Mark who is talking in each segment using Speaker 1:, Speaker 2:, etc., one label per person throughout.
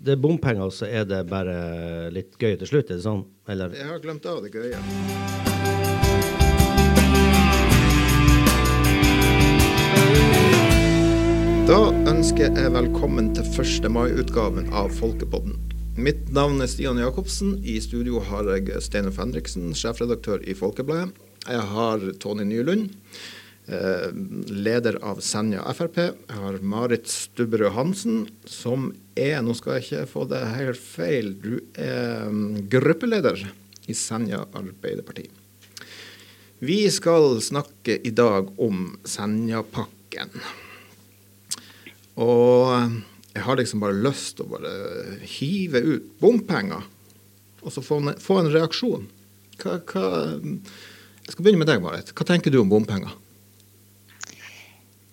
Speaker 1: det er bompenger, så er det bare litt gøy til slutt? Er det sånn? Eller?
Speaker 2: Jeg har glemt av det gøye. Da ønsker jeg velkommen til 1. mai-utgaven av Folkepodden. Mitt navn er Stian Jacobsen. I studio har jeg Steinar Henriksen, sjefredaktør i Folkebladet. Jeg har Tony Nylund, leder av Senja Frp. Jeg har Marit Stubberud Hansen, som er, nå skal jeg ikke få det helt feil, du er mm, gruppeleder i Senja Arbeiderparti. Vi skal snakke i dag om Senjapakken. Og jeg har liksom bare lyst til å bare hive ut bompenger, og så få en, få en reaksjon. Hva, hva, jeg skal begynne med deg, Marit. Hva tenker du om bompenger?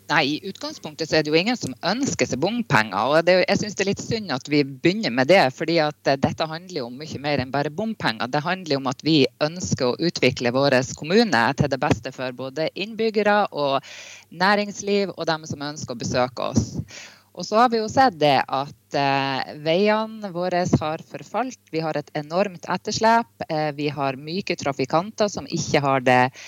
Speaker 3: Nei, I utgangspunktet så er det jo ingen som ønsker seg bompenger. og det, Jeg syns det er litt synd at vi begynner med det. fordi at dette handler jo om mye mer enn bare bompenger. Det handler om at vi ønsker å utvikle vår kommune til det beste for både innbyggere og næringsliv og dem som ønsker å besøke oss. Og så har vi jo sett det at eh, veiene våre har forfalt. Vi har et enormt etterslep. Eh, vi har myke trafikanter som ikke har det eh,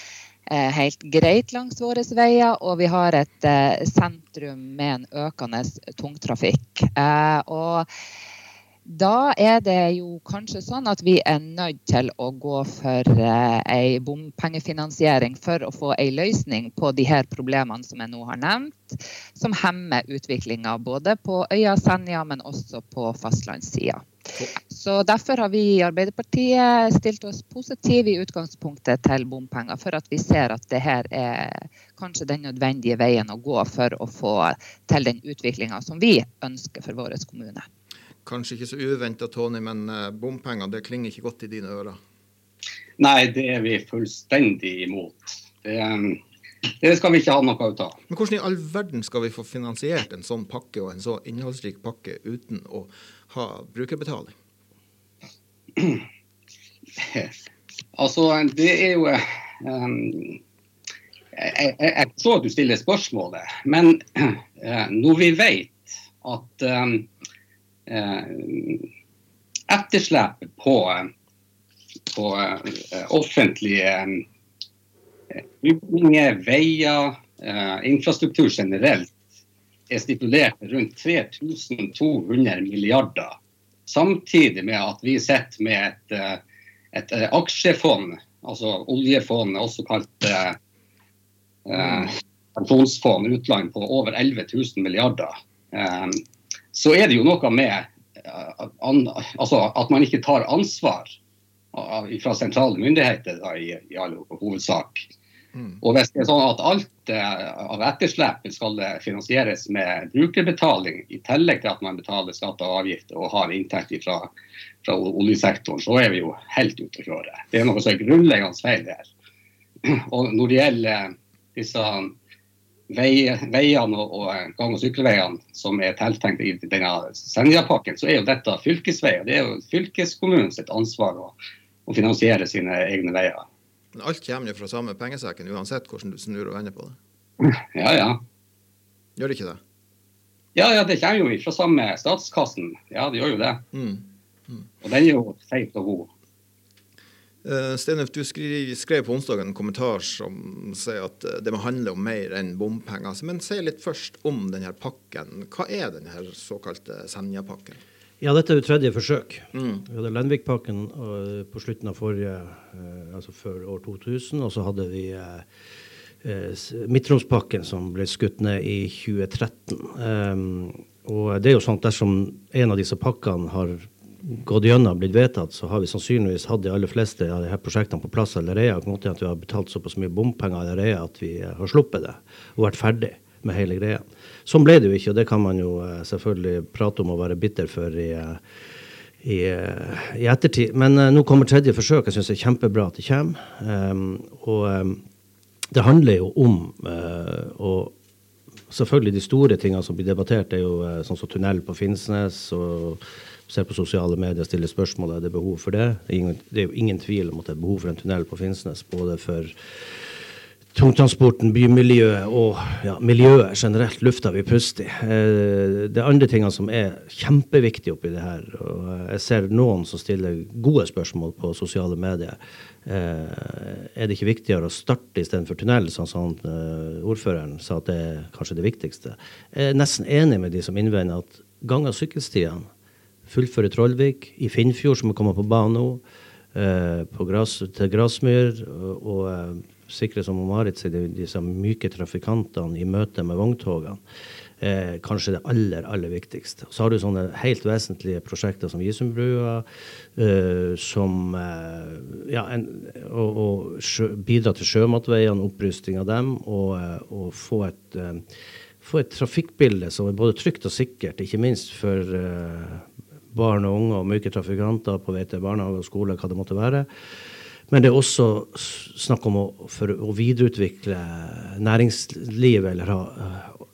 Speaker 3: helt greit langs våre veier. Og vi har et eh, sentrum med en økende tungtrafikk. Eh, og da er det jo kanskje sånn at vi er nødt til å gå for eh, ei bompengefinansiering for å få ei løsning på de her problemene som jeg nå har nevnt, som hemmer utviklinga både på øya Senja, men også på fastlandssida. Så Derfor har vi i Arbeiderpartiet stilt oss positive i utgangspunktet til bompenger, for at vi ser at det her er kanskje den nødvendige veien å gå for å få til den utviklinga som vi ønsker for vår kommune.
Speaker 2: Kanskje ikke så uventa, Tony, men eh, bompenger det klinger ikke godt i dine ører?
Speaker 4: Nei, det er vi fullstendig imot. Det, det skal vi ikke ha noe ut av.
Speaker 2: Men hvordan i all verden skal vi få finansiert en sånn pakke og en så innholdsrik pakke uten å ha brukerbetaling?
Speaker 4: altså, det er jo um, jeg, jeg forstår at du stiller spørsmålet, men uh, når vi vet at um, Eh, etterslepet på, på eh, offentlige bygninger, eh, veier, infrastruktur generelt er stipulert rundt 3200 milliarder. Samtidig med at vi sitter med et, et, aksjefond, altså oljefond, også kalt eh, pensjonsfond utland på over 11 000 milliarder. Eh, så er det jo noe med eh, altså, at man ikke tar ansvar fra sentrale myndigheter da, i, i all hovedsak. Mm. Og hvis det er sånn at alt eh, av etterslepet skal finansieres med brukerbetaling, i tillegg til at man betaler skatter og avgifter og har inntekt fra, fra oljesektoren, så er vi jo helt ute å kjøre. Det er noe som er grunnleggende feil her. Og når det gjelder disse veiene og, gang- og sykkelveiene som er tiltenkt i denne Senjapakken, så er jo dette fylkesveier. Det er jo fylkeskommunens ansvar å, å, finansiere sine egne veier.
Speaker 2: Men alt kommer jo fra samme pengesekken, uansett hvordan du snur og vender på det?
Speaker 4: Ja, ja.
Speaker 2: Gjør det ikke det?
Speaker 4: Ja, ja, det kommer jo fra samme statskassen. Ja, det gjør jo det. Mm. Mm. Og den er jo feit og god.
Speaker 2: Uh, du skrev, på onsdag en kommentar som sier at eh, det må handle om mer enn bompenger. Men si litt først om denne pakken. Hva er denne såkalte Senja-pakken?
Speaker 1: Ja, dette er jo tredje forsøk. Mm. Vi hadde Lenvik-pakken uh, på slutten av forrige, altså før år 2000. Og så hadde vi Midt-Troms-pakken som ble skutt ned i 2013. Um, og det er jo sånn at dersom en av disse pakkene har gått gjennom, blitt vedtatt, så har vi sannsynligvis hatt de aller fleste av de her prosjektene på plass allerede. På måte at vi har betalt såpass mye bompenger allerede at vi eh, har sluppet det og vært ferdig med hele greia. Sånn ble det jo ikke, og det kan man jo eh, selvfølgelig prate om og være bitter for i, eh, i, i ettertid. Men nå kommer tredje forsøk. Jeg syns det er kjempebra at det kommer. Um, og um, det handler jo om uh, å Selvfølgelig de store tingene som blir debattert, er jo sånn som tunnel på Finnsnes og ser på sosiale medier stiller spørsmål er det behov for det. Det er, jo ingen tvil om at det er behov for en tunnel på Finnsnes. Både for tungtransporten, bymiljøet og ja, miljøet generelt, lufta vi puster i. Eh, det er andre tingene som er kjempeviktige oppi det her. og Jeg ser noen som stiller gode spørsmål på sosiale medier. Eh, er det ikke viktigere å starte istedenfor tunnel, sånn som eh, ordføreren sa at det er kanskje det viktigste? Jeg er nesten enig med de som innvender at gang- og sykkelstiene fullføre Trollvik, i Finnfjord, som er kommet på banen nå, gras, til Grasmyr. og, og sikre som Marit sier, disse myke trafikantene i møte med vogntogene. Eh, kanskje det aller, aller viktigste. Så har du sånne helt vesentlige prosjekter som Gisumbrua, eh, som eh, ja, en, og, og sjø, bidra til sjømatveiene, opprusting av dem, og, eh, og få, et, eh, få et trafikkbilde som er både trygt og sikkert, ikke minst for eh, barn og unge og myke trafikanter på vei til barnehage og skole, hva det måtte være. Men det er også snakk om å, å videreutvikle næringslivet, eller ha,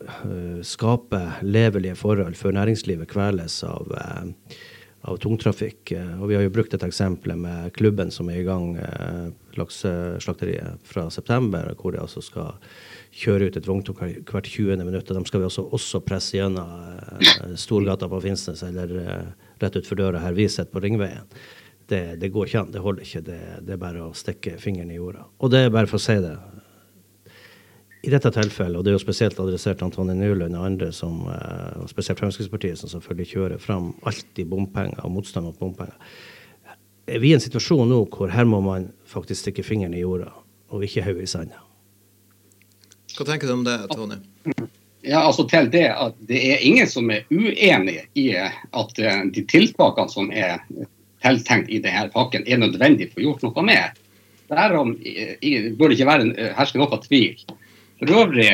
Speaker 1: uh, skape levelige forhold før næringslivet kveles av, uh, av tungtrafikk. Uh, og vi har jo brukt et eksempel med klubben som er i gang, lakseslakteriet, fra september, hvor de altså skal kjøre ut et vogntog hvert 20. minutt. og De skal vi også, også presse gjennom Storgata på Finnsnes eller rett utfor døra her vi sitter på Ringveien det, det, går ikke an. Det holder ikke. Det, det, er bare å stikke fingeren i jorda. Og det er bare for å si det. I dette tilfellet, og det er jo spesielt adressert til Antonje Nylund og andre, som, eh, og spesielt Fremskrittspartiet, som selvfølgelig kjører fram alltid bompenger og motstand mot bompenger, er vi i en situasjon nå hvor her må man faktisk stikke fingeren i jorda, og ikke hodet i sanda.
Speaker 2: Hva tenker du om det, Tony?
Speaker 4: Ja, altså til det at det er ingen som er uenig i at eh, de tiltakene som er tiltenkt i denne pakken, er nødvendig for å gjort noe med. Derom bør det ikke være herske noe tvil. For øvrig,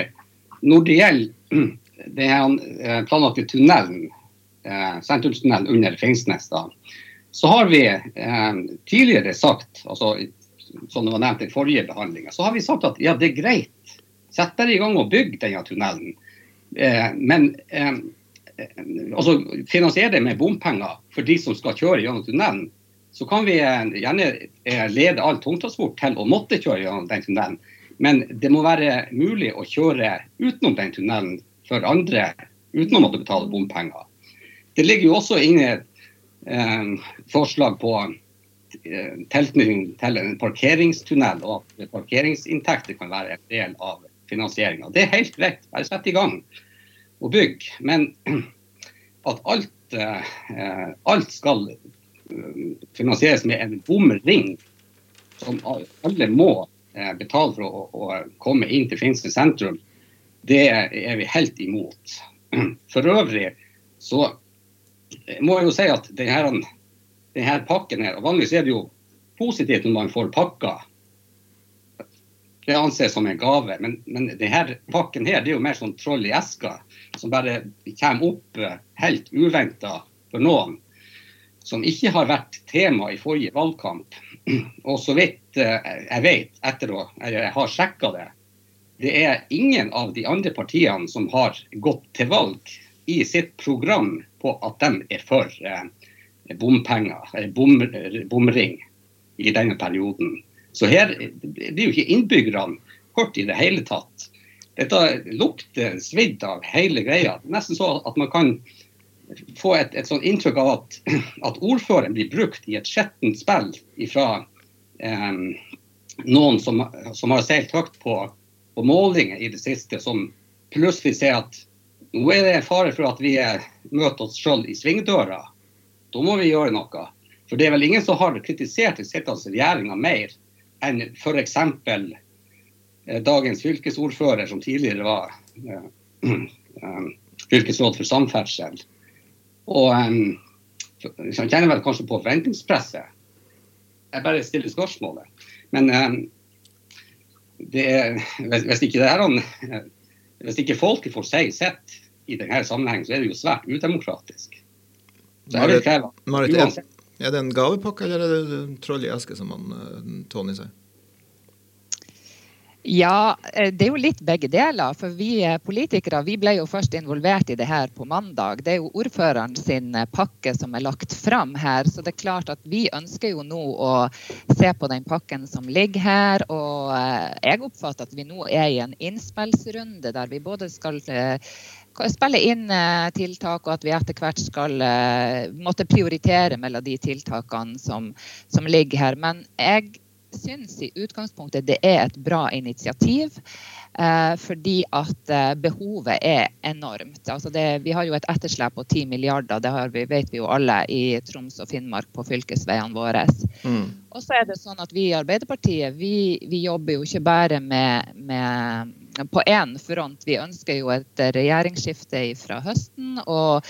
Speaker 4: når det gjelder den eh, planlagte tunnelen, eh, sentrumstunnelen under Finnsnes, så har vi eh, tidligere sagt, altså, som det var nevnt i forrige behandling, så har vi sagt at ja, det er greit. Sett dere i gang og bygg denne tunnelen. Eh, men eh, Eh, altså finansiere det med bompenger for de som skal kjøre gjennom tunnelen, så kan vi gjerne lede all tungtransport til å måtte kjøre gjennom den tunnelen. Men det må være mulig å kjøre utenom den tunnelen for andre uten å måtte betale bompenger. Det ligger jo også inne eh, forslag på eh, tilknytning til en parkeringstunnel, og at parkeringsinntekter kan være en del av finansieringa. Det er helt greit, bare sett i gang og bygge. Men at alt, eh, alt skal eh, finansieres med en bomring som alle må eh, betale for å, å komme inn til Finnsnes sentrum, det er vi helt imot. For øvrig så må jeg jo si at denne, denne pakken her, og Vanligvis er det jo positivt når man får pakker det anses som en gave. Men, men denne pakken her, det er jo mer sånn troll i eska, som bare kommer opp eh, helt uventa for noen. Som ikke har vært tema i forrige valgkamp. Og så vidt eh, jeg vet, etter å jeg har sjekka det, det er ingen av de andre partiene som har gått til valg i sitt program på at de er for eh, bompenger, bom, bomring, i denne perioden. Så her blir jo ikke innbyggerne hørt i det hele tatt. Dette lukter svidd av hele greia. Nesten så at man kan få et, et sånt inntrykk av at, at, ordføreren blir brukt i et skjettent spill fra eh, noen som, som, har seilt høyt på, på, målinger i det siste, som plutselig ser at nå er det fare for at vi møter oss sjøl i svingdøra. Da må vi gjøre noe. For det er vel ingen som har kritisert den sittende regjeringa mer enn f.eks. Eh, dagens fylkesordfører, som tidligere var eh, eh, fylkesråd for samferdsel. Og um, kjenner vel kanskje på forventningspresset. Jeg bare stiller spørsmålet. Men um, det hvis, ikke det hvis ikke folket får si sitt i denne sammenhengen, så er det jo svært udemokratisk.
Speaker 2: Marit, Marit, er det en gavepakke, eller er det troll i eske, som han, uh, Tony sier?
Speaker 3: Ja, eh, det er jo litt begge deler. For vi eh, politikere vi ble jo først involvert i det her på mandag. Det er jo ordføreren sin eh, pakke som er lagt fram her. Så det er klart at vi ønsker jo nå å se på den pakken som ligger her. Og jeg oppfatter at vi nå er i en innspillsrunde der vi både skal spille inn tiltak, og at vi etter hvert skal måtte prioritere mellom de tiltakene som, som ligger her. Men jeg syns i utgangspunktet det er et bra initiativ. Eh, fordi at eh, behovet er enormt. Altså det, vi har jo et etterslep på 10 milliarder, det vi, vet vi jo alle i Troms og Finnmark på fylkesveiene våre. Mm. Og så er det sånn at vi i Arbeiderpartiet vi, vi jobber jo ikke bare med, med på én front. Vi ønsker jo et regjeringsskifte fra høsten. Og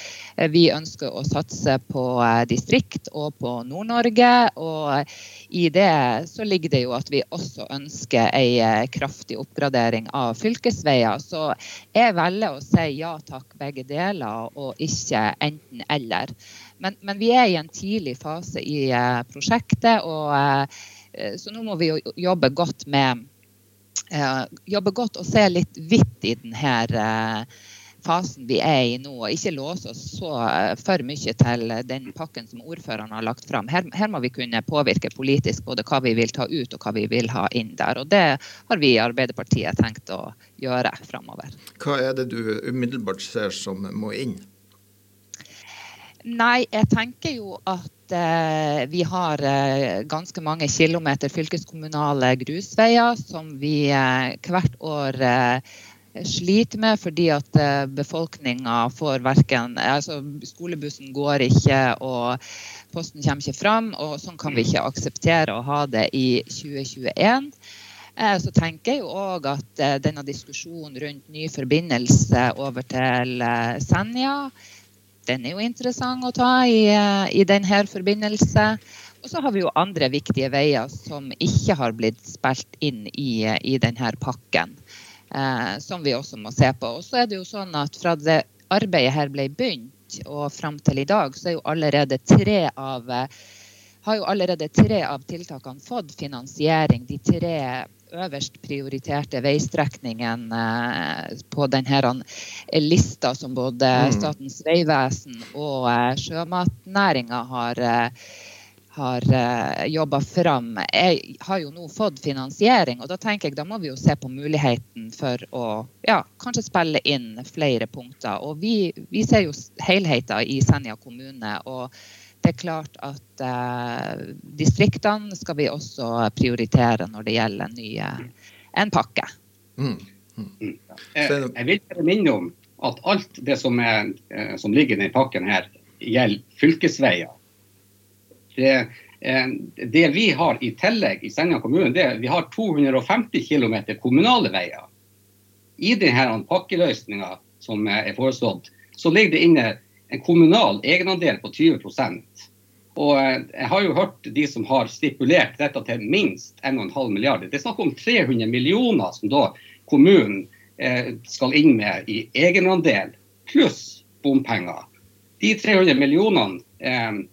Speaker 3: vi ønsker å satse på eh, distrikt og på Nord-Norge. Og i det så ligger det jo at vi også ønsker ei eh, kraftig oppgradering av fylkesveier. Så jeg velger å si ja takk, begge deler, og ikke enten-eller. Men, men, vi er i en tidlig fase i prosjektet, og, så nå må vi jo jobbe godt med jobbe godt og se litt vidt i denne fasen vi er i nå, og ikke låse oss så for mye til den pakken som ordføreren har lagt fram. Her, her, må vi kunne påvirke politisk både hva vi vil ta ut og hva vi vil ha inn der. Og det har vi i Arbeiderpartiet tenkt å gjøre framover.
Speaker 2: Hva er det du umiddelbart ser som må inn?
Speaker 3: Nei, jeg tenker jo at eh, vi har eh, ganske mange kilometer fylkeskommunale grusveier som vi eh, hvert år sliter med fordi at befolkninga får verken altså Skolebussen går ikke, og posten kommer ikke fram. Og sånn kan vi ikke akseptere å ha det i 2021. Eh, så tenker jeg jo òg at denne diskusjonen rundt ny forbindelse over til Senja den er jo interessant å ta i, eh, i denne forbindelse. Og så har vi jo andre viktige veier som ikke har blitt spilt inn i, i denne pakken. Eh, som vi også må se på. Og så er det jo sånn at fra det arbeidet her ble begynt og fram til i dag, så er jo allerede tre av har jo allerede tre av tiltakene fått finansiering. De tre øverst prioriterte veistrekningen eh, på denne lista som både mm. Statens vegvesen og eh, sjømatnæringa har har jobba fram. Jeg har jo nå fått finansiering, og da tenker jeg da må vi jo se på muligheten for å ja, kanskje spille inn flere punkter. Og vi, vi ser jo helheten i Senja kommune. og det er klart at eh, distriktene skal vi også prioritere når det gjelder en en pakke. Mm.
Speaker 4: Mm. Jeg, jeg, vil bare minne om at alt det som, er, eh, som ligger i denne pakken her, gjelder fylkesveier. Det, eh, det, vi har i tillegg i Senja kommune, det, vi har 250 km kommunale veier. I denne pakkeløsninga som er foreslått, så ligger det inne en kommunal egenandel på 20 og eh, Jeg har jo hørt de som har stipulert dette til minst 1,5 milliarder. Det er snakk om 300 millioner som da kommunen eh, skal inn med i egenandel, pluss bompenger. De 300 millionene, eh,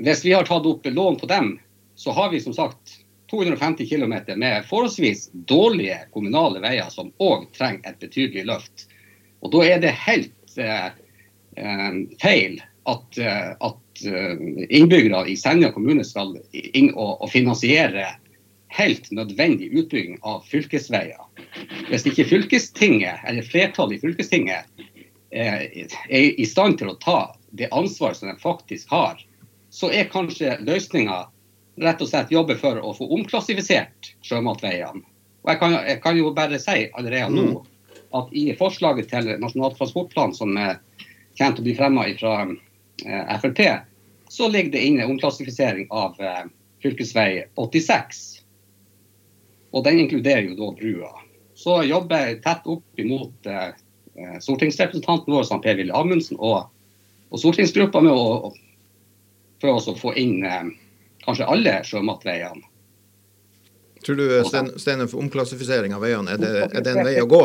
Speaker 4: hvis vi har tatt opp lån på dem, så har vi som sagt 250 km med forholdsvis dårlige kommunale veier som òg trenger et betydelig løft. Og Da er det helt feil at, eh, at eh, innbyggere i Senja kommune skal inn og, og finansiere helt nødvendig utbygging av fylkesveier. Hvis ikke fylkestinget, eller flertallet i fylkestinget er i stand til å ta det ansvaret som de faktisk har, så er kanskje løsninga rett og slett jobbe for å få omklassifisert sjømatveiene. Og jeg kan, jeg kan jo bare si allerede nå mm. at i forslaget til Nasjonal transportplan som er kommer til å bli fremma fra eh, Frp, så ligger det inne omklassifisering av eh, fylkesvei 86. Og den inkluderer jo da brua. Så jobber jeg tett opp imot eh, stortingsrepresentanten vår, Per Willy Amundsen, og, og stortingsgruppa med å for å få inn eh, kanskje alle sjømatveiene.
Speaker 2: Tror du Steine, for omklassifisering av veiene, er det, er det en vei å gå?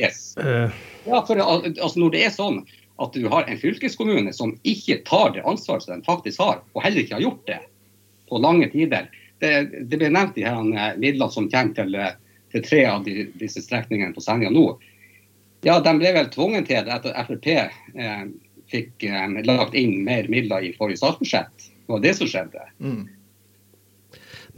Speaker 4: Yes. Ja, for altså, når det er sånn at du har en fylkeskommune som ikke tar det ansvaret som den faktisk har, og heller ikke har gjort det på lange tider. Det, det ble nevnt de her eh, midlene som kommer til, til tre av de, disse strekningene på Senja nå, ja, de ble vel tvunget til det etter Frp eh, fikk eh, lagt inn mer midler i forrige statsbudsjett. Det var det som skjedde. Mm.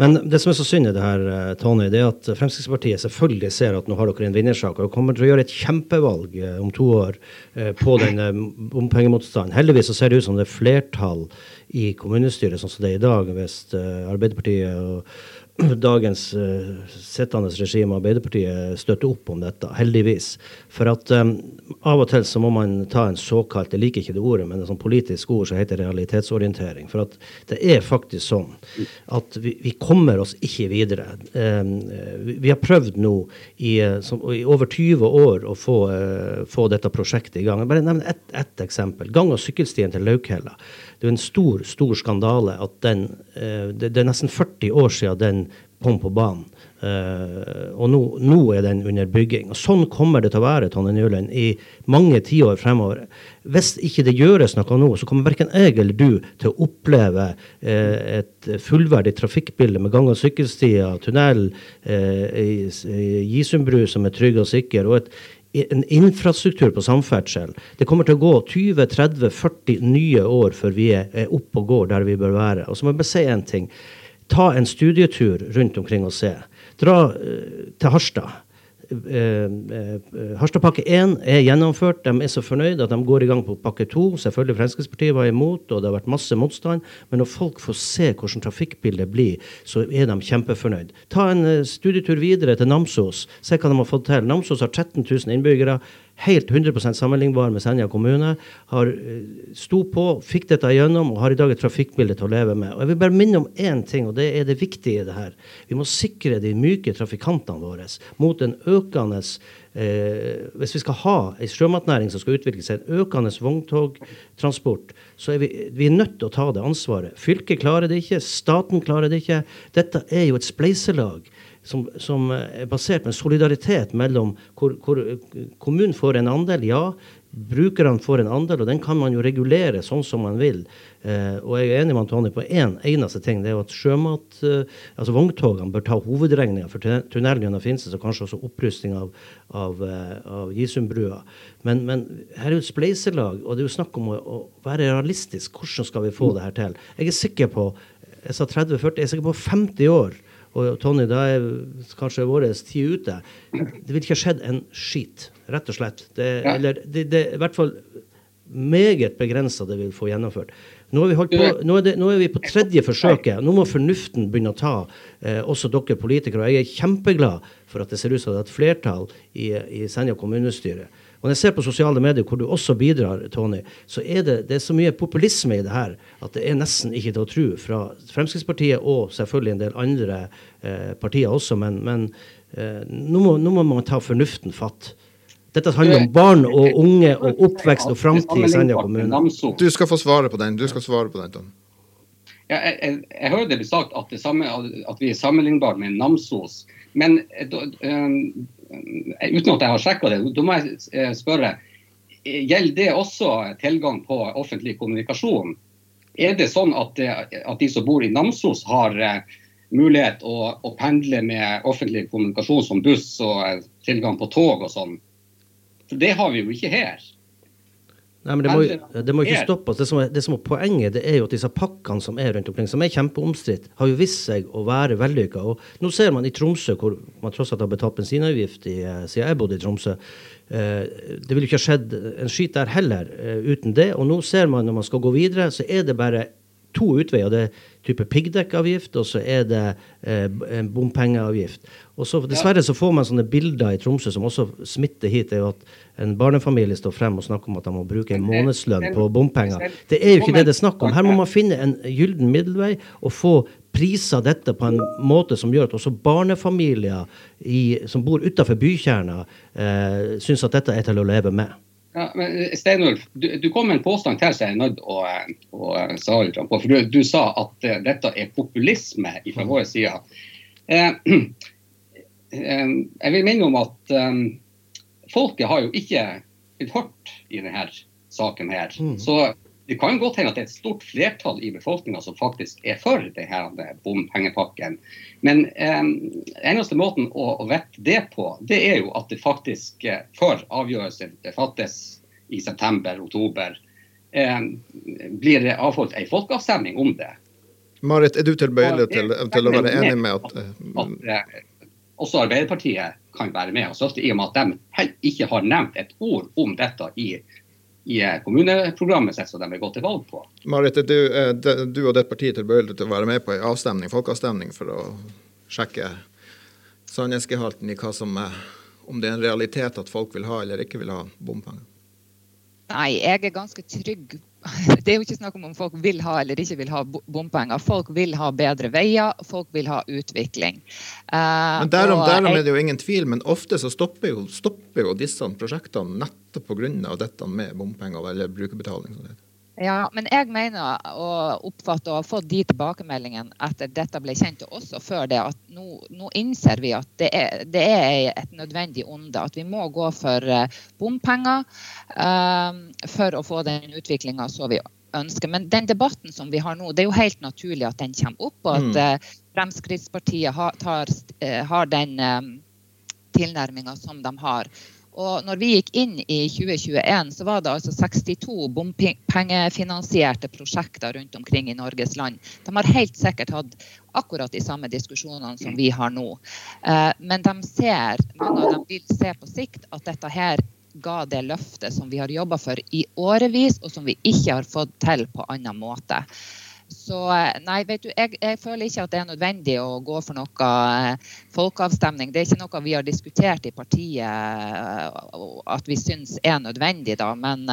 Speaker 1: Men det som er så synd i det her, eh, Tony, det er at Fremskrittspartiet selvfølgelig ser at nå har dere en vinnersak og kommer til å gjøre et kjempevalg eh, om to år eh, på denne bompengemotstanden. Heldigvis så ser det ut som det er flertall i kommunestyret sånn som det er i dag, hvis Arbeiderpartiet og dagens uh, sittende regime, Arbeiderpartiet, støtter opp om dette, heldigvis. For at um, av og til så må man ta en såkalt, jeg liker ikke det ordet, men et sånn politisk ord som heter realitetsorientering. For at det er faktisk sånn at vi, vi kommer oss ikke videre. Um, vi, har prøvd nå i, som, i, over 20 år å få, uh, få dette prosjektet i gang. Jeg bare nevne ett et eksempel. Gang- og sykkelstien til Laukhella det er en stor stor skandale at den eh, det, er nesten 40 år siden den kom på banen. Uh, og nå, nå, er den under bygging. Og Sånn kommer det til å være Tonje Njølen, i mange tiår fremover. Hvis ikke det gjøres noe nå, så kommer verken jeg eller du til å oppleve uh, et fullverdig trafikkbilde med gang- og sykkelstier, tunnel, uh, Gisundbru som er trygg og sikker, og et en infrastruktur på samferdsel. Det kommer til å gå 20-30-40 nye år før vi er oppe og går der vi bør være. Og så må jeg bare si en ting. Ta en studietur rundt omkring og se. Dra uh, til Harstad. Uh, uh, Harstadpakke 1 er gjennomført. De er så fornøyde at de går i gang på pakke 2. Selvfølgelig Fremskrittspartiet var imot, og det har vært masse motstand. Men når folk får se hvordan trafikkbildet blir, så er de kjempefornøyd. Ta en studietur videre til Namsos. Se hva de har fått til. Namsos har 13 000 innbyggere helt 100% sammenlignbar med Senja kommune. Har eh, sto på, fikk dette igjennom og har i dag et trafikkbilde til å leve med. Og Jeg vil bare minne om én ting, og det er det viktige i det her. Vi må sikre de myke trafikantene våre mot en økende eh, Hvis vi skal ha en sjømatnæring som skal utvikle seg, en økende vogntogtransport, så er vi, vi er nødt til å ta det ansvaret. Fylket klarer det ikke, staten klarer det ikke. Dette er jo et spleiselag som, som, er basert på en solidaritet mellom hvor, hvor kommunen får en andel, ja. Brukerne får en andel, og den kan man jo regulere sånn som man vil. Eh, og jeg er enig med Antoni på én en, eneste ting. Det er jo at sjømat, eh, altså vogntogene bør ta hovedregninga for tunnelen gjennom Finnsnes, og kanskje også opprusting av, av, eh, av Gisundbrua. Men, men, her er jo et spleiselag, og det er jo snakk om å, å være realistisk. Hvordan skal vi få det her til? Jeg er sikker på jeg sa 30-40, jeg er sikker på 50 år og Tonje, da er kanskje vår tid ute. Det vil ikke skjedd en skit, rett og slett. Det, ja. Eller det, er i hvert fall meget begrensa det vi få gjennomført. Nå er, på, nå, er det, nå er, vi på tredje forsøket. Nå må fornuften begynne å ta, eh, også dere politikere. Og jeg er kjempeglad for at det ser ut som det er et flertall i, i Senja kommunestyre og når jeg ser på sosiale medier, hvor du også bidrar, Tony, så er det, det er så mye populisme i det her at det er nesten ikke til å tro. Fra Fremskrittspartiet og selvfølgelig en del andre eh, partier også. Men, men eh, nå, må, nå, må, man ta fornuften fatt. Dette handler om barn og unge og oppvekst og framtid i Senja kommune.
Speaker 2: Du skal få svare på den. Du skal svare på den, Tony.
Speaker 4: Ja, jeg, jeg, jeg, hører det blir sagt at, det samme, at vi er sammenlignbare med Namsos. Men um, uten at jeg har sjekka det, da må jeg eh, spørre. Gjelder det også tilgang på offentlig kommunikasjon? Er det sånn at, at de som bor i Namsos har mulighet å, å, pendle med offentlig kommunikasjon som buss og tilgang på tog og sånn? For det har vi jo ikke her.
Speaker 1: Nei, men Det må, det må ikke stoppe oss. Det som, er, det som er poenget, det er jo at disse pakkene som er rundt omkring, som er kjempeomstridt, har jo vist seg å være vellykka. Nå ser man i Tromsø, hvor man tross alt har betalt bensinavgift i, eh, siden jeg bodde i Tromsø. Eh, det ville ikke ha skjedd en skit der heller eh, uten det. Og nå ser man når man skal gå videre, så er det bare to utveier. Det er type piggdekkavgift, og så er det eh, en bompengeavgift. Og så Dessverre så får man sånne bilder i Tromsø som også smitter hit. det er jo at En barnefamilie står frem og snakker om at de må bruke en månedslønn på bompenger. Det er jo ikke det det er snakk om. Her må man finne en gylden middelvei og få priser dette på en måte som gjør at også barnefamilier i, som bor utafor bykjerna, eh, syns at dette er til å leve med.
Speaker 4: Ja, men eh, Steinulf, du, du, kom med en påstand til som jeg er nødt å, eh, å, eh, svare litt på. For du, du, sa at dette er populisme fra mm. vår side. Eh, eh, jeg vil minne om at um, folket har jo ikke blitt hørt i denne saken her. Mm. Så det kan godt hende at det er et stort flertall i befolkninga som faktisk er for denne bompengepakken. Men eh, eneste måten å, å vette det på, det er jo at det faktisk eh, før avgjørelsen fattes i september-oktober, eh, blir det avholdt en folkeavstemning om det.
Speaker 2: Marit, er du tilbøyelig til, til, å være enig med at,
Speaker 4: at, at eh, også Arbeiderpartiet kan være med og støtte, i og med at de ikke har nevnt et ord om dette i i eh, kommuneprogrammet sitt som de har gått til valg på.
Speaker 2: Marit, du, eh, du og ditt parti er tilbøyelig til å være med på en avstemning, folkeavstemning for å sjekke sannhetsgehalten i hva som er, om det er en realitet at folk vil ha eller ikke vil ha bompenger?
Speaker 3: Nei, jeg er ganske trygg. Det er jo ikke snakk om om folk vil ha eller ikke vil ha bompenger. Folk vil ha bedre veier, folk vil ha utvikling.
Speaker 2: Uh, men Derom, derom er det jo ingen tvil, men ofte så stopper jo, stopper jo disse prosjektene nettopp pga. dette med bompenger eller brukerbetaling. Sånn
Speaker 3: ja, men jeg mener å oppfatte og har fått de tilbakemeldingene etter dette ble kjent, og også før det, at nå, nå innser vi at det er, det er, et nødvendig onde. At vi må gå for uh, bompenger um, for å få den utviklinga som vi ønsker. Men den debatten som vi har nå, det er jo helt naturlig at den kommer opp, og at mm. Fremskrittspartiet har, tar, har den um, tilnærminga som de har. Og når vi gikk inn i 2021, så var det altså 62 bompengefinansierte prosjekter rundt omkring i Norges land. De har helt sikkert hatt akkurat de samme diskusjonene som vi har nå. Eh, men de ser, mange av dem vil se på sikt at dette her ga det løftet som vi har jobba for i årevis, og som vi ikke har fått til på annen måte. Så eh, nei, vet du, jeg, jeg, føler ikke at det er nødvendig å gå for noe eh, folkeavstemning. Det er ikke noe vi har diskutert i partiet eh, at vi syns er nødvendig, da. Men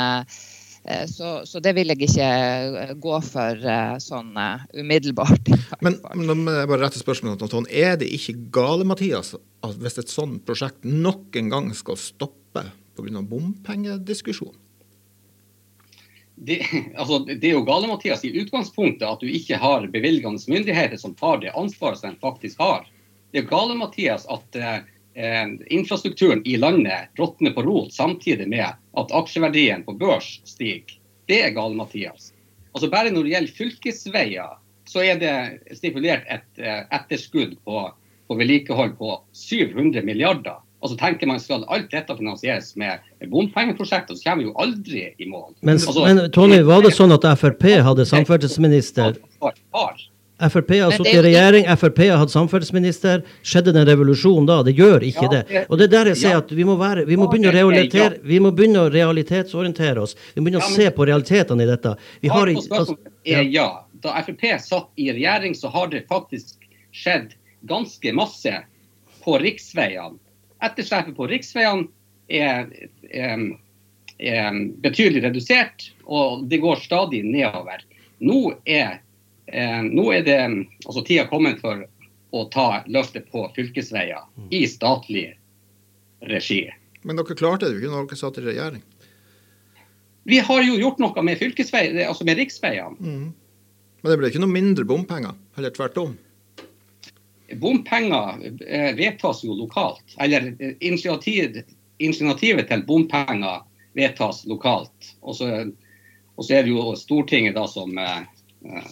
Speaker 3: så, så, det vil jeg ikke gå for sånn umiddelbart.
Speaker 2: Men, men bare rette spørsmålet Anton. Er det ikke gale, Mathias, at hvis et sånt prosjekt nok en gang skal stoppe pga. bompengediskusjon?
Speaker 4: Det, altså, det, er jo gale, Mathias, i utgangspunktet at du ikke har bevilgende myndigheter som tar det ansvaret som de faktisk har. Det er gale, Mathias, at eh, infrastrukturen i landet råtner på rot samtidig med at aksjeverdien på børs stiger. Det er gale, Mathias. Altså Bare når det gjelder fylkesveier, så er det stipulert et eh, etterskudd på, på vedlikehold på 700 milliarder. Og så tenker man Skal alt dette finansieres med bompengeprosjekter, så kommer vi jo aldri i mål.
Speaker 1: Men, altså, men Tony, var det sånn at Frp hadde samferdselsminister? Frp har sittet i regjering, Frp har hatt samferdselsminister. Skjedde det en revolusjon da? Det gjør ikke det. Og det er der jeg sier at vi må, være, vi må, begynne, å vi må begynne å realitetsorientere oss. Vi må begynne å se på realitetene i dette.
Speaker 4: Vi har, altså, ja. Da Frp satt i regjering, så har det faktisk skjedd ganske masse på riksveiene etterslepet på riksveiene er, er, er, betydelig redusert, og det går stadig nedover. Nå er, nå er det altså tida kommet for å ta løftet på fylkesveier i statlig regi.
Speaker 2: Men dere klarte det jo ikke når dere satt i regjering?
Speaker 4: Vi har jo gjort noe med altså med riksveiene. Mm.
Speaker 2: Men det ble ikke noe mindre bompenger, eller tvert om?
Speaker 4: Bompenger eh, vedtas jo lokalt. Eller eh, initiativ, initiativet til bompenger vedtas lokalt. Og så, og så, er det jo Stortinget da som eh,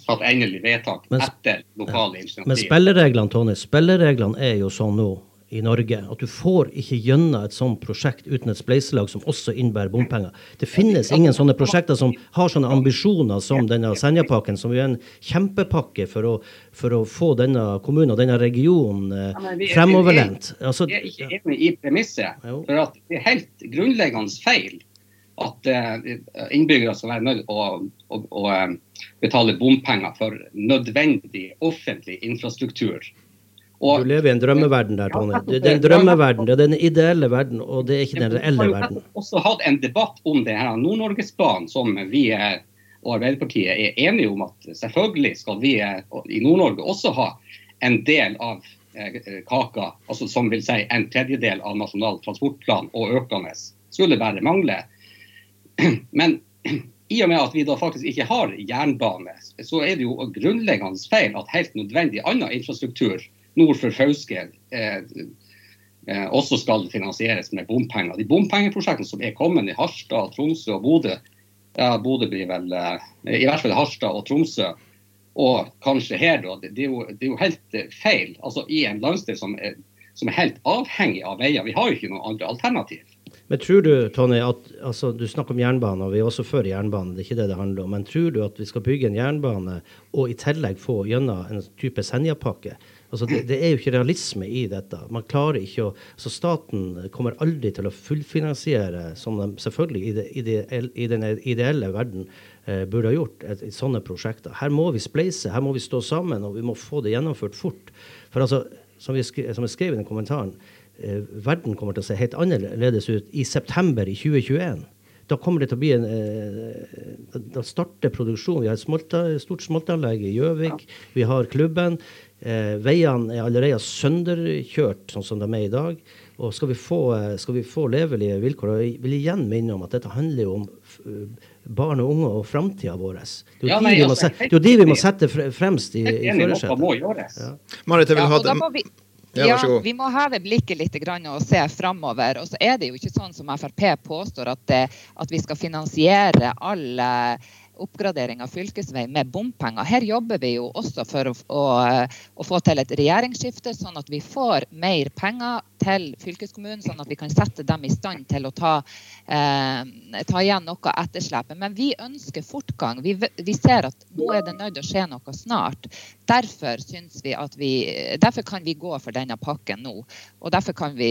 Speaker 4: fatter endelig vedtak etter lokale initiativ.
Speaker 1: Men spillereglene Tony, spillereglene er jo sånn nå i Norge. At du får ikke gjennom et sånt prosjekt uten et spleiselag som også innebærer bompenger. Det finnes ingen sånne prosjekter som har sånne ambisjoner som denne Senjapakken, som er en kjempepakke for å, for å få denne kommunen og denne regionen eh, fremoverlent.
Speaker 4: Altså, jeg er ikke enig i premisset. For at det er helt grunnleggende feil at uh, innbyggere skal være nødt til å, å, å, uh, betale bompenger for nødvendig offentlig infrastruktur.
Speaker 1: Og, du lever i en drømmeverden der, Tony. Det er en drømmeverden, det er den ideelle verden, og det er ikke den reelle verden. Vi
Speaker 4: har også hatt en debatt om det her Nord-Norgesbanen, som vi og Arbeiderpartiet er enige om at selvfølgelig skal vi i Nord-Norge også ha en del av eh, kaka, altså som vil si en tredjedel av Nasjonal transportplan og økende. Skulle bare mangle. Men i og med at vi da faktisk ikke har jernbane, så er det jo grunnleggende feil at helt nødvendig annen infrastruktur nord for Fauske eh, eh, også skal finansieres med bompenger. De bompengeprosjektene som er kommet i Harstad, Tromsø og Bodø, Ja, Bodø blir vel eh, I hvert fall Harstad og Tromsø. Og kanskje her, da. Det er jo, det er jo helt feil. Altså I en landsdel som er, som er helt avhengig av veier. Vi har jo ikke noe andre alternativ.
Speaker 1: Men tror du, Tony, at altså, Du snakker om jernbane, og vi er også for jernbane. det er ikke det det handler om, Men tror du at vi skal bygge en jernbane og i tillegg få gjennom en type Senja-pakke? Altså, det, det, er jo ikke realisme i dette. Man klarer ikke å, så Staten kommer aldri til å fullfinansiere, som de selvfølgelig i, det, i, det, i den ideelle verden eh, burde ha gjort, et, et, sånne prosjekter. Her må vi spleise, her må vi stå sammen, og vi må få det gjennomført fort. For altså, som, vi skrev, som jeg skrev i den kommentaren, eh, verden kommer til å se helt annerledes ut i september i 2021 da kommer det til å bli en eh, Da starter produksjonen. Vi har et smolta, stort smoltanlegg i Gjøvik. Vi har klubben. Eh, veiene er allerede sønderkjørt sånn som de er i dag. Og skal vi få, eh, skal vi få levelige vilkår og Jeg vil igjen minne om at dette handler jo om eh, barn og unge og framtida vår. Det er jo ja, de, altså, det de vi må sette fremst i, i førersetet.
Speaker 2: Ja. Marit, jeg vil ha det.
Speaker 3: Ja, vi må heve blikket litt og se framover. Og så er det jo ikke sånn som Frp påstår, at, at vi skal finansiere alle oppgradering av fylkesvei med bompenger. Her jobber vi jo også for å, å, å, få til et regjeringsskifte, sånn at vi får mer penger til fylkeskommunen, sånn at vi kan sette dem i stand til å ta, eh, ta igjen noe av etterslepet. Men vi ønsker fortgang. Vi, vi, ser at nå er det nødt til å skje noe snart. Derfor, vi vi, derfor kan vi gå for denne pakken nå. Og derfor kan vi,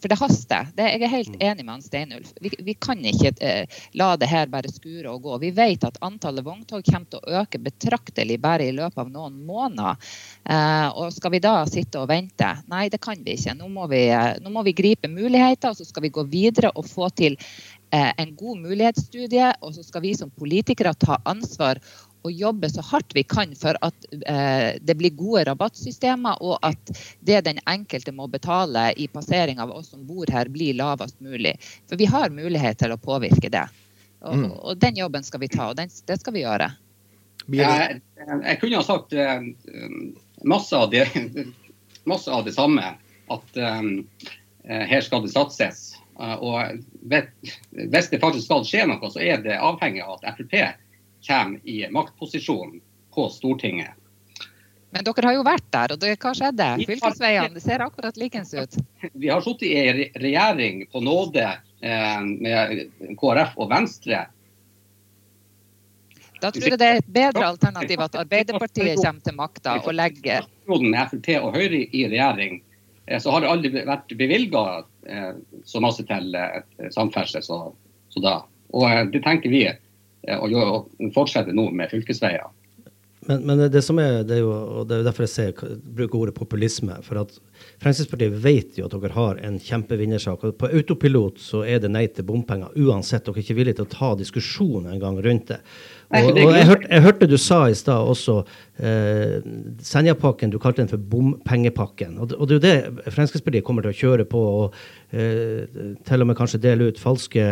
Speaker 3: For det haster. Det, jeg er helt enig med han Steinulf. Vi, vi kan ikke eh, la det her bare skure og gå. Vi vet at antallet vogntog kommer til å øke betraktelig bare i løpet av noen måneder. Eh, og skal vi da sitte og vente? Nei, det kan vi ikke. Nå må vi, eh, nå må vi gripe muligheter, og så skal vi gå videre og få til eh, en god mulighetsstudie. Og så skal vi som politikere ta ansvar og jobbe så hardt vi kan for at eh, det blir gode rabattsystemer, og at det den enkelte må betale i passering av oss som bor her, blir lavest mulig. For vi har mulighet til å påvirke det. Og, mm. og, den jobben skal vi ta, og den, det skal vi gjøre.
Speaker 4: Jeg, jeg kunne ha sagt uh, masse, av det, masse, av det, samme. At um, her skal det satses. Uh, og hvis det faktisk skal skje noe, så er det avhengig av at Frp kommer i maktposisjon på Stortinget.
Speaker 3: Men dere har jo vært der, og det, hva skjedde? Fylkesveiene ser akkurat likens ut.
Speaker 4: Vi har sittet i regjering på nåde Eh, med KrF og Venstre.
Speaker 3: Da tror jeg det er et bedre alternativ at Arbeiderpartiet kommer til makta og legger
Speaker 4: Med Frp og Høyre i regjering eh, så har det aldri vært bevilga eh, så masse til samferdsel så da. Og det tenker vi å fortsette nå med fylkesveier.
Speaker 1: Men, men, det som er, det er jo, og det er derfor jeg ser, bruker ordet populisme. For at Fremskrittspartiet vet jo at dere har en kjempevinnersak. og På autopilot så er det nei til bompenger uansett. Dere er ikke villige til å ta diskusjon en gang rundt det. Og, og jeg, hørte, jeg, hørte, du sa i stad også eh, Senjapakken, du kalte den for bompengepakken. Og, og, det er jo det Fremskrittspartiet kommer til å kjøre på. og eh, Til og med kanskje dele ut falske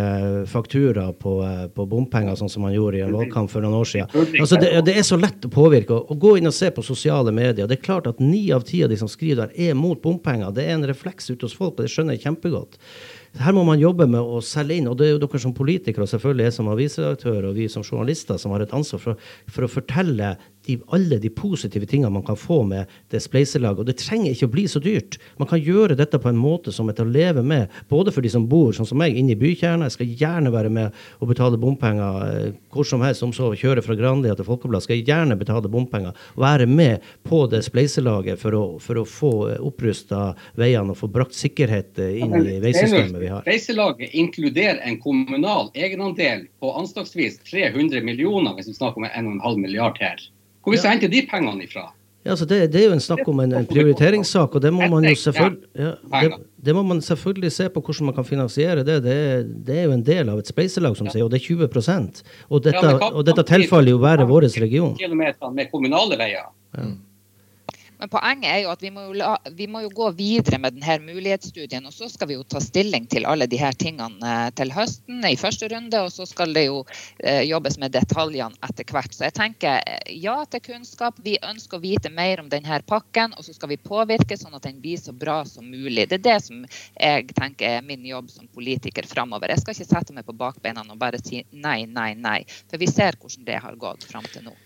Speaker 1: fakturaer på, eh, på, bompenger, sånn som man gjorde i en valgkamp for noen år siden. Altså, det, det, er så lett å påvirke. Å gå inn og se på sosiale medier. Det er klart at ni av ti av de som skriver der, er mot bompenger. Det er en refleks ute hos folk, og det skjønner jeg kjempegodt. Her må man jobbe med å selge inn, og det er jo dere som politikere og selvfølgelig jeg som avisredaktør og vi som journalister som har et ansvar for, for å fortelle de, alle de positive tingene man kan få med det spleiselaget. Og det trenger ikke å bli så dyrt. Man kan gjøre dette på en måte som er til å leve med, både for de som bor sånn som meg, inne i bykjerna. Jeg skal gjerne være med og betale bompenger eh, hvor som helst, om så kjøre fra Grandia til Folkeblad. Skal jeg gjerne betale bompenger. Være med på det spleiselaget for å, for å få opprusta veiene og få brakt sikkerhet eh, inn i veisystemet vi har.
Speaker 4: Spleiselaget inkluderer en kommunal egenandel på anslagsvis 300 millioner, hvis vi snakker om 1,5 milliard her. Hvor skal vi hente de pengene ifra?
Speaker 1: Ja, altså det, det, er jo en snakk om en, en prioriteringssak, og det må, ja, det, det, må man selvfølgelig se på hvordan man kan finansiere det. Det det er jo en del av et spleiselag, som sier, og det er 20% Og dette, og dette tilfaller jo være vår region.
Speaker 4: Kilometer med kommunale veier. Ja.
Speaker 3: Men poenget er jo at vi må jo, la, vi må jo gå videre med denne mulighetsstudien. Og så skal vi jo ta stilling til alle her tingene eh, til høsten i første runde. Og så skal det jo eh, jobbes med detaljene etter hvert. Så jeg tenker eh, ja til kunnskap. Vi ønsker å vite mer om denne pakken. Og så skal vi påvirke sånn at den blir så bra som mulig. Det er det som jeg tenker er min jobb som politiker framover. Jeg skal ikke sette meg på bakbeina og bare si nei, nei, nei. For vi ser hvordan det har gått fram til nå.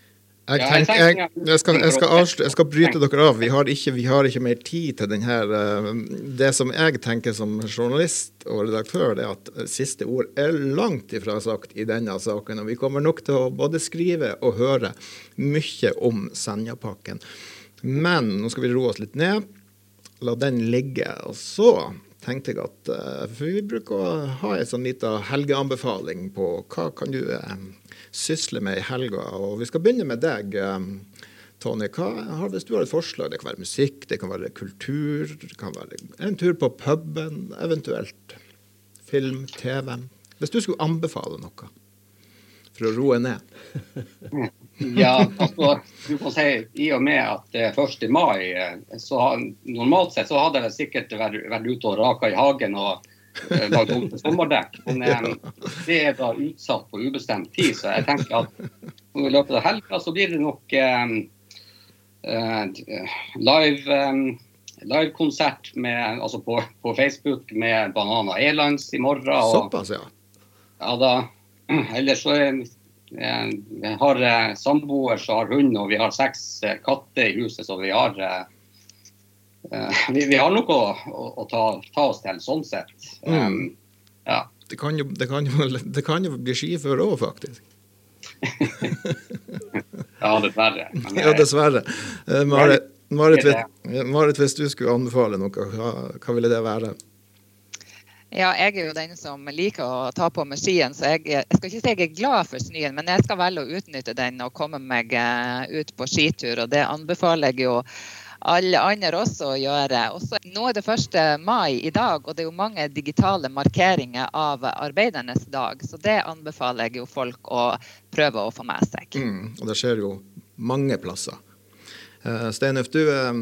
Speaker 2: Jeg, tenker, jeg, jeg, skal, jeg, skal avslutte, jeg, skal, bryte dere av. Vi har ikke, vi har ikke mer tid til denne. her. det som jeg tenker som journalist og redaktør, det er at siste ord er langt ifra sagt i denne saken. Og vi kommer nok til å både skrive og høre mye om Senjapakken. Men nå skal vi roe oss litt ned. La den ligge. Og så tenkte jeg at uh, For vi bruker å ha en sånn liten helgeanbefaling på hva kan du sysler med i helga. Og vi skal begynne med deg, um, Tony. Hva, hvis du har et forslag, det kan være musikk, det kan være kultur, det kan være en tur på puben, eventuelt film, TV. Hvis du skulle anbefale noe for å roe ned?
Speaker 4: ja, altså, du kan si I og med at det er 1. mai, eh, så normalt sett så hadde jeg sikkert vært, vært ute og raka i hagen og Eh, lagd om til sommerdekk. Men eh, det er da utsatt på ubestemt tid, så jeg tenker at i løpet av helga så blir det nok eh, live livekonsert altså på, på, Facebook med Banana Airlines i morgen. Og,
Speaker 2: Såpass, ja.
Speaker 4: Ja da. Ellers så er jeg har samboer som har hund, og vi har seks katter i huset, så vi har Eh, vi, vi, har noe å, å, å ta, ta, oss til, sånn sett. Mm. Um,
Speaker 2: ja. det, kan jo, det, kan jo, det kan jo bli skiføre òg, faktisk.
Speaker 4: ja, dessverre.
Speaker 2: Men, ja, dessverre. Uh, Marit, Marit, Marit, hvis du skulle anbefale noe, hva, hva ville det være?
Speaker 3: Ja, jeg er jo den som liker å ta på meg skien, så jeg, jeg, skal ikke si jeg er glad for snøen, men jeg skal velge å utnytte den og komme meg ut på skitur. Og det anbefaler jeg jo alle andre også å gjøre. Også, nå er det 1. mai i dag, og det er jo mange digitale markeringer av arbeidernes dag. Så det anbefaler jeg jo folk å prøve å få med seg.
Speaker 2: Mm, og det skjer jo mange plasser. Uh, Steinulf, du, um,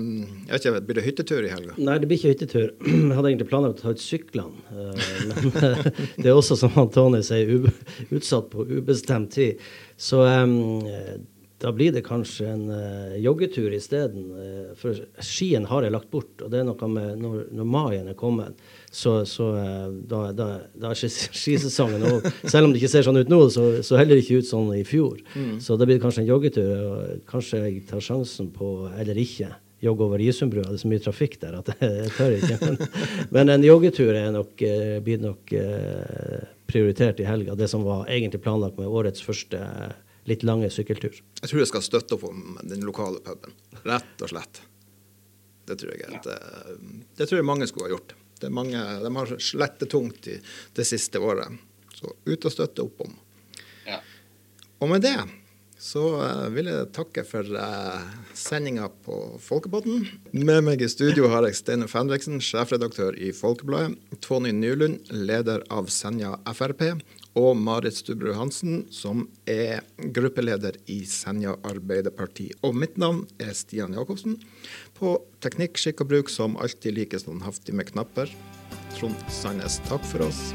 Speaker 2: jeg vet ikke, blir det hyttetur i helga?
Speaker 1: Nei, det blir ikke hyttetur. Jeg hadde egentlig planlagt å ta ut syklene. Uh, men det er også, som Tony sier, utsatt på ubestemt tid. Så um, da blir det kanskje en uh, joggetur isteden. Uh, for skien har jeg lagt bort. Og det er noe med når, når maien er kommet, så, så uh, da, da, da, er skisesongen over. Selv om det ikke ser sånn ut nå, så, så heller ikke ut sånn i fjor. Mm. Så da blir det kanskje en joggetur. Og kanskje jeg tar sjansen på, eller ikke, jogge over Isundbrua. Det er så mye trafikk der at jeg tør ikke. Men, men en joggetur er nok, blir nok prioritert i helga. Det som var egentlig planlagt med årets første litt lange sykkeltur.
Speaker 2: Jeg tror jeg skal støtte opp om den lokale puben, rett og slett. Det tror jeg, at, eh, det tror jeg mange skulle ha gjort. Det er mange, de har slettet tungt i det siste året. Så ut og støtte opp om. Ja. Og med det så uh, vil jeg takke for uh, sendinga på Folkepodden. Med meg i studio har jeg Steinar Fendriksen, sjefredaktør i Folkebladet. Tony Nylund, leder av Senja Frp og Marit Stubberud Hansen, som er gruppeleder i Senja Arbeiderparti. Og mitt navn er Stian Jacobsen. På Teknikk, skikk og bruk som alltid like standhaftig med knapper. Trond Sandnes, takk for oss.